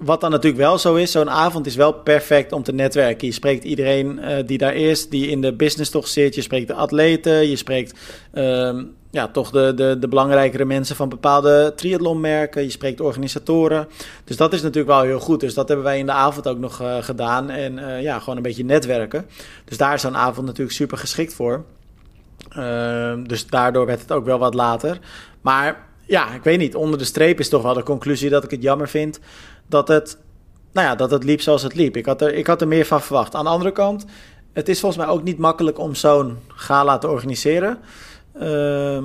Wat dan natuurlijk wel zo is, zo'n avond is wel perfect om te netwerken. Je spreekt iedereen eh, die daar is, die in de business toch zit. Je spreekt de atleten, je spreekt ehm, ja, toch de, de, de belangrijkere mensen van bepaalde triathlonmerken. Je spreekt organisatoren. Dus dat is natuurlijk wel heel goed. Dus dat hebben wij in de avond ook nog eh, gedaan. En eh, ja, gewoon een beetje netwerken. Dus daar is zo'n avond natuurlijk super geschikt voor. Ehm, dus daardoor werd het ook wel wat later. Maar ja, ik weet niet. Onder de streep is toch wel de conclusie dat ik het jammer vind dat het, nou ja, dat het liep zoals het liep. Ik had, er, ik had er meer van verwacht. Aan de andere kant, het is volgens mij ook niet makkelijk om zo'n gala te organiseren. Ehm,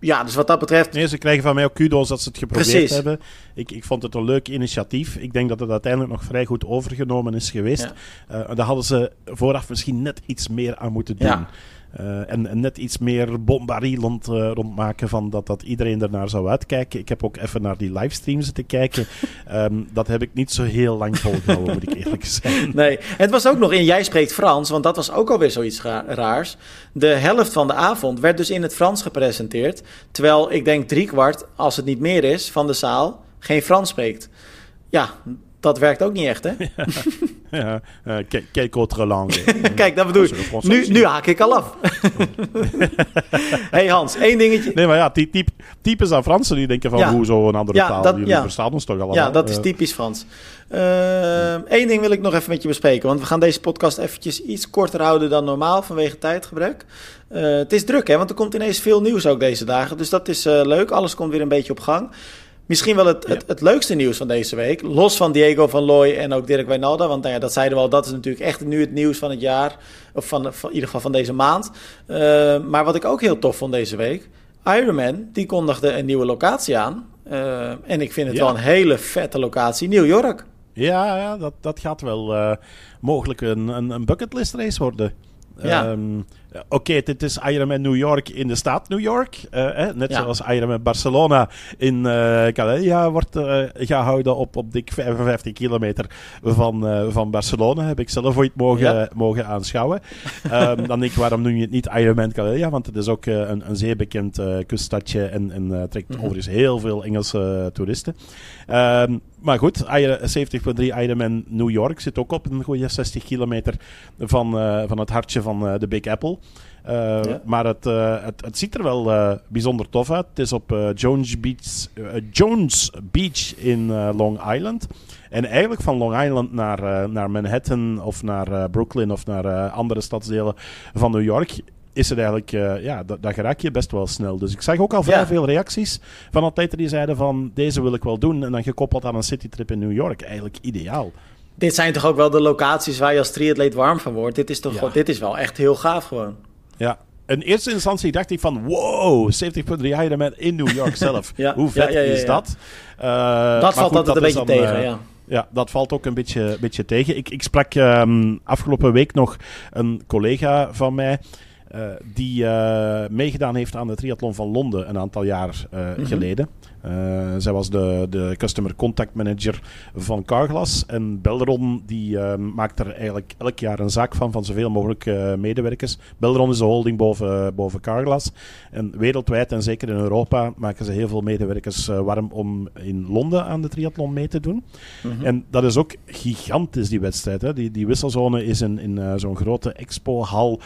ja, dus wat dat betreft. Nee, ze krijgen van mij ook kudo's dat ze het geprobeerd Precies. hebben. Ik, ik vond het een leuk initiatief. Ik denk dat het uiteindelijk nog vrij goed overgenomen is geweest. Ja. Eh, daar hadden ze vooraf misschien net iets meer aan moeten doen. Ja. Eh, en, en net iets meer bombarie rond, eh, rondmaken van dat, dat iedereen ernaar zou uitkijken. Ik heb ook even naar die livestreams zitten kijken. [laughs] Ehm, dat heb ik niet zo heel lang volgehouden, moet ik eerlijk [laughs] zijn. Nee, het was ook nog in Jij spreekt Frans, want dat was ook alweer zoiets ra- raars. De helft van de avond werd dus in het Frans gepresenteerd. Terwijl ik denk driekwart, als het niet meer is, van de zaal geen Frans spreekt. Ja, dat werkt ook niet echt, hè? [laughs] ja, eh, quelque autre langue. Kijk, dat bedoel ik. Nu, nu haak ik al af. [laughs] hey Hans, één dingetje. Nee, maar ja, die typ, aan Fransen die denken van, Ja. hoe zo een andere Ja, taal? dat- Jullie ja. verstaan ons toch allemaal? Ja, dat is Eh, typisch Frans. Eén ding wil ik nog even met je bespreken. Want we gaan deze podcast eventjes iets korter houden dan normaal vanwege tijdgebrek. Eh, het is druk, hè? Want er komt ineens veel nieuws ook deze dagen. Dus dat is eh, leuk. Alles komt weer een beetje op gang. Misschien wel het, het, het leukste nieuws van deze week. Los van Diego van Looy en ook Dirk Wijnalda. Want nou ja, dat zeiden we al, dat is natuurlijk echt nu het nieuws van het jaar. Of van, van in ieder geval van deze maand. Eh, maar wat ik ook heel tof vond deze week. Ironman, die kondigde een nieuwe locatie aan. Eh, en ik vind het Ja. wel een hele vette locatie. New York. Ja, ja dat, dat gaat wel eh, mogelijk een, een, een bucketlist race worden. Ja. Ehm, Oké, dit is Ironman New York in de staat New York. Uh, net ja. zoals Ironman Barcelona in uh, Calella wordt uh, gehouden op, op dik 55 kilometer van, van Barcelona. Heb ik zelf ooit mogen, ja. mogen aanschouwen. um, [laughs] dan denk ik, waarom noem je het niet Ironman Calella? Want het is ook een, een zeer bekend kuststadje en, en trekt mm -hmm. overigens heel veel Engelse toeristen. Um, maar goed, 70.3 Ironman New York zit ook op een goede 60 kilometer van, uh, van het hartje van uh, de Big Apple. Ja. Maar het, het, het, ziet er wel bijzonder tof uit. Het is op Jones, Beach, Jones Beach in Long Island. En eigenlijk van Long Island naar, naar Manhattan of naar Brooklyn of naar andere stadsdelen van New York is het eigenlijk, uh, ja, dat, dat geraak je best wel snel. Dus ik zag ook al vrij ja. veel reacties van atleten die zeiden van, deze wil ik wel doen. En dan gekoppeld aan een citytrip in New York. Eigenlijk ideaal. Dit zijn toch ook wel de locaties waar je als triatleet warm van wordt. Dit is toch, ja. dit is wel echt heel gaaf gewoon. Ja, in eerste instantie dacht ik van wow, 70.3 Ironman in New York zelf. [laughs] ja, Hoe vet ja, is dat? Uh, dat valt goed, altijd dat een beetje dan, tegen, uh, ja. Ja, dat valt ook een beetje, beetje tegen. Ik, ik sprak um, afgelopen week nog een collega van mij. Uh, die uh, meegedaan heeft aan de triathlon van Londen een aantal jaar uh, mm -hmm. geleden. Uh, zij was de, de Customer Contact Manager van Carglass. En Belron die, uh, maakt er eigenlijk elk jaar een zaak van, van zoveel mogelijk uh, medewerkers. Belron is de holding boven, boven Carglass. En wereldwijd en zeker in Europa maken ze heel veel medewerkers warm om in Londen aan de triathlon mee te doen. Mm -hmm. En dat is ook gigantisch, die wedstrijd. Hè. Die, die wisselzone is in, in zo'n grote expohal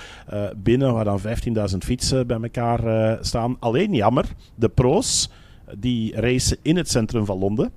binnen, waar dan 15.000 fietsen bij elkaar staan. Alleen jammer, de pro's die racen in het centrum van Londen.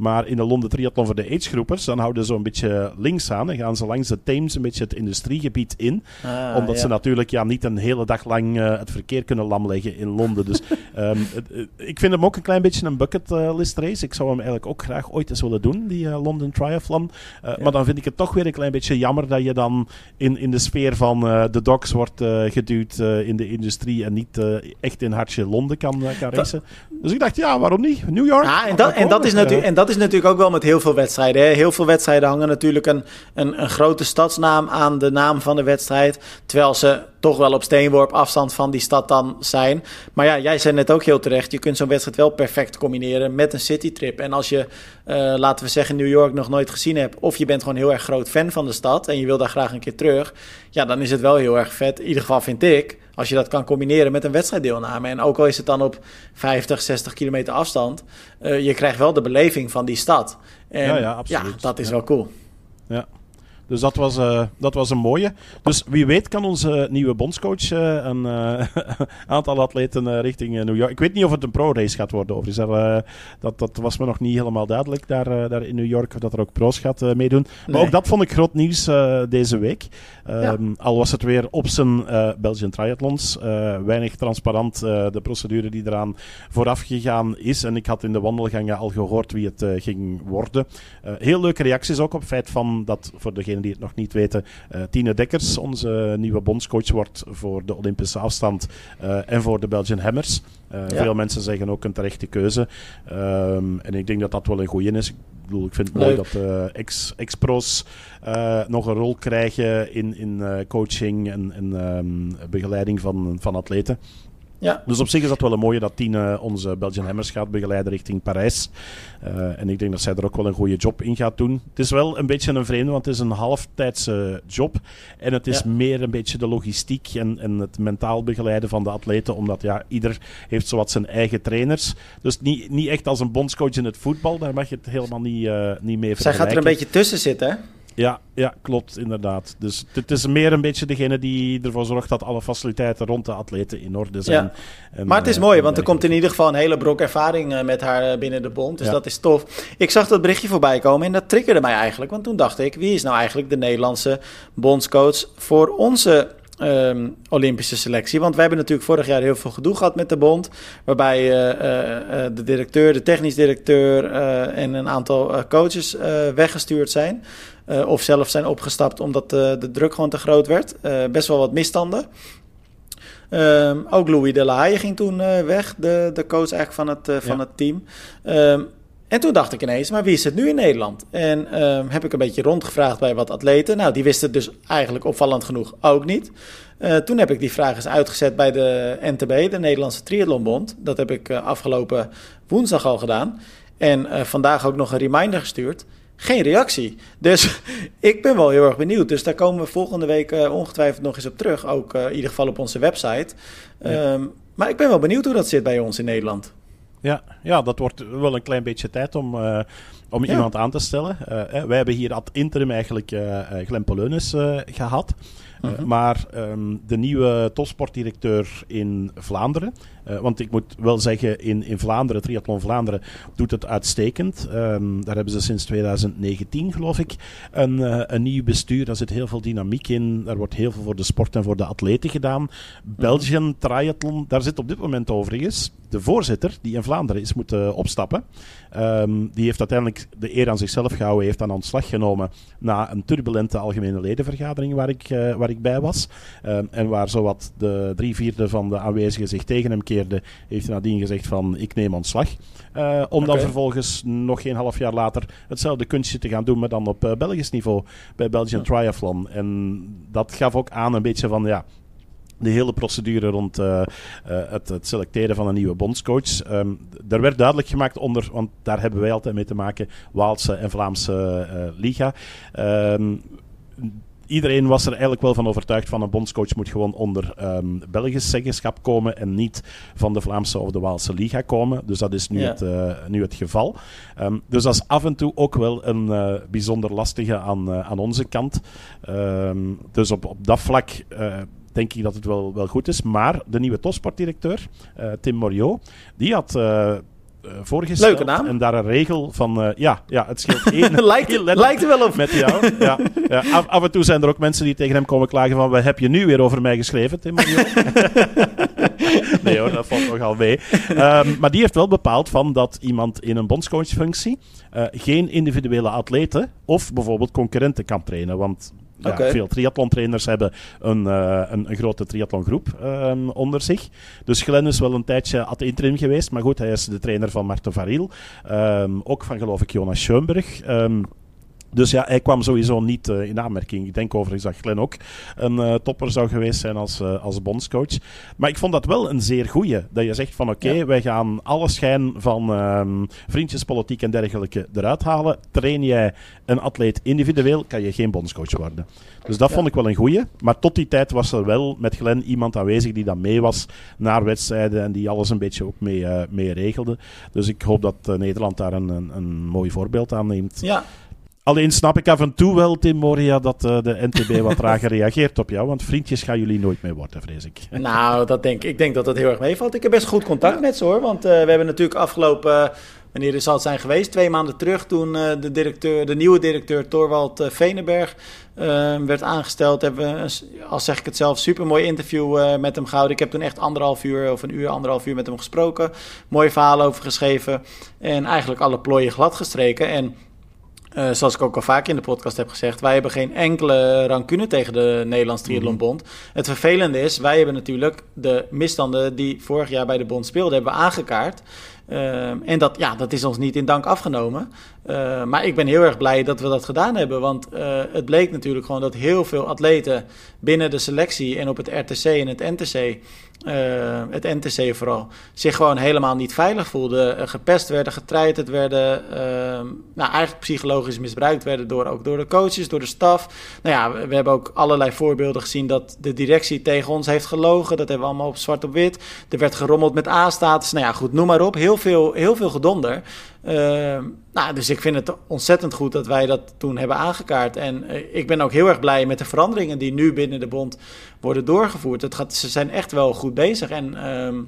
Maar in de Londen Triathlon voor de agegroepers, dan houden ze een beetje links aan en gaan ze langs de Thames een beetje het industriegebied in. Ah, omdat ja. ze natuurlijk ja, niet een hele dag lang uh, het verkeer kunnen lamleggen in Londen. Dus um, [laughs] het, ik vind hem ook een klein beetje een bucketlist race. Ik zou hem eigenlijk ook graag ooit eens willen doen, die uh, London Triathlon. Uh, ja. Maar dan vind ik het toch weer een klein beetje jammer dat je dan in, in de sfeer van de docks wordt geduwd in de industrie en niet echt in hartje Londen kan, kan racen. Dus ik dacht, ja, waarom niet? New York. Ja, en, dat, en, dat is natuurlijk, en dat is natuurlijk ook wel met heel veel wedstrijden. Hè? Heel veel wedstrijden hangen natuurlijk een, een, een, grote stadsnaam aan de naam van de wedstrijd. Terwijl ze toch wel op steenworp afstand van die stad dan zijn. Maar ja, jij zei net ook heel terecht. Je kunt zo'n wedstrijd wel perfect combineren met een citytrip. En als je, uh, laten we zeggen, New York nog nooit gezien hebt. Of je bent gewoon heel erg groot fan van de stad. En je wil daar graag een keer terug. Ja, dan is het wel heel erg vet. In ieder geval vind ik. Als je dat kan combineren met een wedstrijddeelname. En ook al is het dan op 50, 60 kilometer afstand. Uh, je krijgt wel de beleving van die stad. En ja, ja, absoluut. Ja, dat is ja. wel cool. Ja. Dus dat was, uh, dat was een mooie. Dus wie weet kan onze nieuwe bondscoach uh, een uh, [laughs] aantal atleten richting New York. Ik weet niet of het een pro-race gaat worden. Of is er, dat, dat was me nog niet helemaal duidelijk daar, daar in New York. Of dat er ook pro's gaat meedoen. Nee. Maar ook dat vond ik groot nieuws deze week. Ja. Um, al was het weer op zijn Belgian Triathlons. weinig transparant de procedure die eraan vooraf gegaan is. En ik had in de wandelgangen al gehoord wie het ging worden. heel leuke reacties ook op het feit van dat voor degene die het nog niet weten, uh, Tine Dekkers, onze nieuwe bondscoach, wordt voor de Olympische afstand uh, en voor de Belgian Hammers. Ja. Veel mensen zeggen ook een terechte keuze. Um, en ik denk dat dat wel een goeie is. Ik bedoel, ik vind het mooi dat ex, ex-pro's nog een rol krijgen in, in coaching en, en um, begeleiding van, van atleten. Ja. Dus op zich is dat wel een mooie dat Tine onze Belgian Hammers gaat begeleiden richting Parijs. Uh, en ik denk dat zij er ook wel een goede job in gaat doen. Het is wel een beetje een vreemde, want het is een halftijdse job. En het is ja. meer een beetje de logistiek en, en het mentaal begeleiden van de atleten. Omdat ja, ieder heeft zowat zijn eigen trainers. Dus niet, niet echt als een bondscoach in het voetbal. Daar mag je het helemaal niet, uh, niet mee vergelijken. Zij gaat er een beetje tussen zitten, hè? Ja, ja, klopt, inderdaad. Dus het is meer een beetje degene die ervoor zorgt dat alle faciliteiten rond de atleten in orde zijn. Ja. En, maar het is uh, mooi, want er komt in ieder geval een hele brok ervaring uh, met haar binnen de bond. Dus ja. dat is tof. Ik zag dat berichtje voorbij komen en dat triggerde mij eigenlijk. Want toen dacht ik, wie is nou eigenlijk de Nederlandse bondscoach voor onze Um, Olympische selectie. Want wij hebben natuurlijk vorig jaar heel veel gedoe gehad met de bond. Waarbij uh, uh, de directeur, de technisch directeur en een aantal coaches weggestuurd zijn. of zelf zijn opgestapt omdat de druk gewoon te groot werd. best wel wat misstanden. Um, ook Louis de La Haye ging toen weg, de, de coach eigenlijk van het, van ja. het team. Um, En toen dacht ik ineens, maar wie is het nu in Nederland? En uh, heb ik een beetje rondgevraagd bij wat atleten. Nou, die wisten het dus eigenlijk opvallend genoeg ook niet. Uh, toen heb ik die vraag eens uitgezet bij de NTB, de Nederlandse Triathlonbond. Dat heb ik uh, afgelopen woensdag al gedaan. En uh, vandaag ook nog een reminder gestuurd. Geen reactie. Dus [laughs] ik ben wel heel erg benieuwd. Dus daar komen we volgende week ongetwijfeld nog eens op terug. Ook in ieder geval op onze website. Ja. Um, maar ik ben wel benieuwd hoe dat zit bij ons in Nederland. Ja, ja dat wordt wel een klein beetje tijd om, uh, om ja. iemand aan te stellen. Uh, wij hebben hier ad interim eigenlijk uh, Glenn gehad. -huh. Maar um, de nieuwe topsportdirecteur in Vlaanderen, uh, want ik moet wel zeggen, in, in Vlaanderen, Triathlon Vlaanderen, doet het uitstekend. Um, daar hebben ze sinds 2019, geloof ik, een, uh, een nieuw bestuur. Daar zit heel veel dynamiek in. Daar wordt heel veel voor de sport en voor de atleten gedaan. Belgian. Triathlon, daar zit op dit moment overigens de voorzitter, die in Vlaanderen is moeten opstappen. Um, die heeft uiteindelijk de eer aan zichzelf gehouden, heeft aan ontslag genomen na een turbulente algemene ledenvergadering waar ik, uh, waar ik bij was. Um, en waar zowat de drie vierde van de aanwezigen zich tegen hem keerde, heeft nadien gezegd van ik neem ontslag. Uh, om okay. dan vervolgens nog geen half jaar later hetzelfde kunstje te gaan doen, maar dan op uh, Belgisch niveau bij Belgian ja. Triathlon. En dat gaf ook aan een beetje van ja, de hele procedure rond uh, uh, het, het, selecteren van een nieuwe bondscoach. Um, er werd duidelijk gemaakt onder, want daar hebben wij altijd mee te maken, Waalse en Vlaamse uh, liga. Um, iedereen was er eigenlijk wel van overtuigd van een bondscoach moet gewoon onder um, Belgisch zeggenschap komen en niet van de Vlaamse of de Waalse liga komen. Dus dat is nu, ja. het, uh, nu het geval. Um, dus dat is af en toe ook wel een uh, bijzonder lastige aan, uh, aan onze kant. Um, dus op, op dat vlak denk ik dat het wel, wel goed is. Maar de nieuwe topsportdirecteur, uh, Tim Moriot, die had... Uh, voorgesteld. Leuke naam. En daar een regel van... Uh, ja, ja, het scheelt [laughs] één... lijkt, lijkt er wel op. Met jou. Ja, ja. Af, af, en toe zijn er ook mensen die tegen hem komen klagen van... Wat heb je nu weer over mij geschreven, Tim [laughs] [laughs] Nee hoor, dat valt nogal mee. Um, maar die heeft wel bepaald van dat iemand in een bondscoachfunctie... Uh, geen individuele atleten of bijvoorbeeld concurrenten kan trainen. Want ja, okay. veel triathlontrainers hebben een, uh, een, een, grote triathlongroep um, onder zich. Dus Glenn is wel een tijdje ad interim geweest. Maar goed, hij is de trainer van Marten Varil. Um, ook van, geloof ik, Jonas Schoenberg. Um, dus ja, hij kwam sowieso niet uh, in aanmerking. Ik denk overigens dat Glenn ook een uh, topper zou geweest zijn als, uh, als bondscoach. Maar ik vond dat wel een zeer goeie. Dat je zegt van oké, okay, ja. wij gaan alle schijn van um, vriendjespolitiek en dergelijke eruit halen. Train jij een atleet individueel, kan je geen bondscoach worden. Dus dat ja. vond ik wel een goeie. Maar tot die tijd was er wel met Glenn iemand aanwezig die dan mee was naar wedstrijden. En die alles een beetje ook mee, mee regelde. Dus ik hoop dat Nederland daar een, een, een mooi voorbeeld aan neemt. Ja. Alleen snap ik af en toe wel, Tim Moria, dat uh, de NTB wat [laughs] trager reageert op jou. Want vriendjes gaan jullie nooit meer worden, vrees ik. Nou, dat denk, ik denk dat dat heel erg meevalt. Ik heb best goed contact ja. met ze hoor. Want uh, we hebben natuurlijk afgelopen, uh, wanneer zal het zijn geweest, twee maanden terug, toen de, directeur, de nieuwe directeur Torwald Venenberg werd aangesteld. Hebben we, als zeg ik het zelf, super mooi interview met hem gehouden. Ik heb toen echt anderhalf uur of een uur, anderhalf uur met hem gesproken. Mooi verhaal over geschreven. En eigenlijk alle plooien glad gestreken. En uh, zoals ik ook al vaak in de podcast heb gezegd, wij hebben geen enkele rancune tegen de Nederlands Triathlonbond. Mm -hmm. Het vervelende is, wij hebben natuurlijk de misstanden die vorig jaar bij de bond speelden, hebben aangekaart. Uh, en dat, ja, dat is ons niet in dank afgenomen. Uh, maar ik ben heel erg blij dat we dat gedaan hebben. Want uh, het bleek natuurlijk gewoon dat heel veel atleten binnen de selectie en op het RTC en het NTC, het NTC vooral, zich gewoon helemaal niet veilig voelden. gepest werden, getreiterd werden, ehm, nou eigenlijk psychologisch misbruikt werden door, ook door de coaches, door de staf. Nou ja, we hebben ook allerlei voorbeelden gezien dat de directie tegen ons heeft gelogen. Dat hebben we allemaal op zwart op wit. Er werd gerommeld met A-status. Nou ja, goed, noem maar op. Heel veel, heel veel gedonder. Uh, nou, dus ik vind het ontzettend goed dat wij dat toen hebben aangekaart. En uh, ik ben ook heel erg blij met de veranderingen die nu binnen de bond worden doorgevoerd. Het gaat, ze zijn echt wel goed bezig. En uh,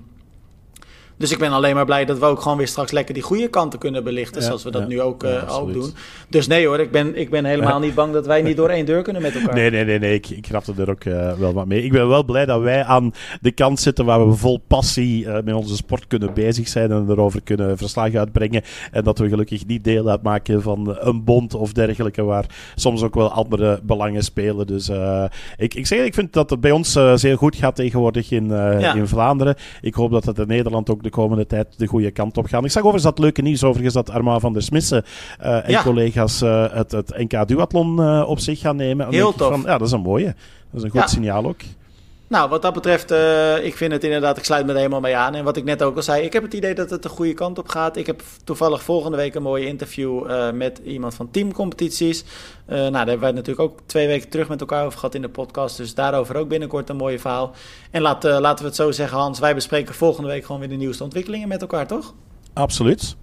dus ik ben alleen maar blij dat we ook gewoon weer straks lekker die goede kanten kunnen belichten. Zoals we dat nu ook, uh, ja, ook doen. Dus nee hoor, ik ben, ik ben helemaal niet bang dat wij niet door één deur kunnen met elkaar. Nee, nee, nee, nee. Ik, ik grapte er ook uh, wel wat mee. Ik ben wel blij dat wij aan de kant zitten waar we vol passie uh, met onze sport kunnen bezig zijn en erover kunnen verslag uitbrengen. En dat we gelukkig niet deel uitmaken van een bond of dergelijke, waar soms ook wel andere belangen spelen. Dus ik, ik zeg, ik vind dat het bij ons zeer goed gaat tegenwoordig in, in Vlaanderen. Ik hoop dat het in Nederland ook de komende tijd de goede kant op gaan. Ik zag overigens dat leuke nieuws overigens dat Arma van der Smissen en collega's het, het NK Duathlon op zich gaan nemen. Heel tof. Van, ja, dat is een mooie. Dat is een goed signaal ook. Nou, wat dat betreft, uh, ik vind het inderdaad, ik sluit me er helemaal mee aan. En wat ik net ook al zei, ik heb het idee dat het de goede kant op gaat. Ik heb toevallig volgende week een mooie interview uh, met iemand van teamcompetities. Uh, nou, daar hebben wij natuurlijk ook twee weken terug met elkaar over gehad in de podcast. Dus daarover ook binnenkort een mooie verhaal. En laat, laten we het zo zeggen, Hans, wij bespreken volgende week gewoon weer de nieuwste ontwikkelingen met elkaar, toch? Absoluut.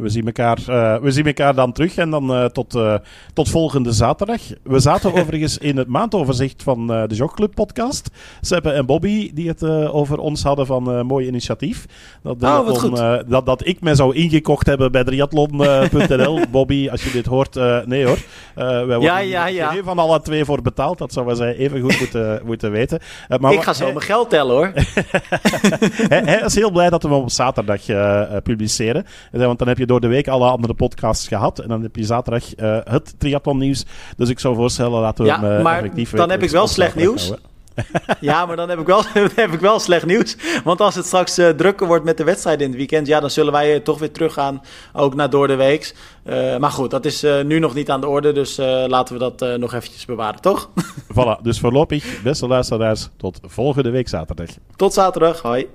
We zien, elkaar, uh, we zien elkaar dan terug en dan uh, tot, uh, tot volgende zaterdag. We zaten [laughs] overigens in het maandoverzicht van de Jogclub podcast. Seppe en Bobby die het over ons hadden van mooi initiatief. Dat, oh, dat, dat ik me zou ingekocht hebben bij triathlon.nl. [laughs] Bobby, als je dit hoort, nee hoor. wij worden ja, ja, ja. van alle twee voor betaald. Dat zouden zij even goed moeten, [laughs] moeten weten. maar ik ga zo mijn geld tellen hoor. hij, hij, is heel blij dat we hem op zaterdag publiceren. Want dan heb je door de week alle andere podcasts gehad. En dan heb je zaterdag uh, het triathlon nieuws. Dus ik zou voorstellen, laten we ja, hem uh, maar effectief... dan heb ik wel slecht nieuws. [laughs] ja, maar dan heb, ik wel, [laughs] heb ik wel slecht nieuws. Want als het straks uh, drukker wordt met de wedstrijden in het weekend, ja, dan zullen wij toch weer teruggaan, ook naar door de weeks. Uh, maar goed, dat is nu nog niet aan de orde, dus laten we dat nog eventjes bewaren, toch? [laughs] voilà, dus voorlopig, beste luisteraars, tot volgende week zaterdag. Tot zaterdag, hoi.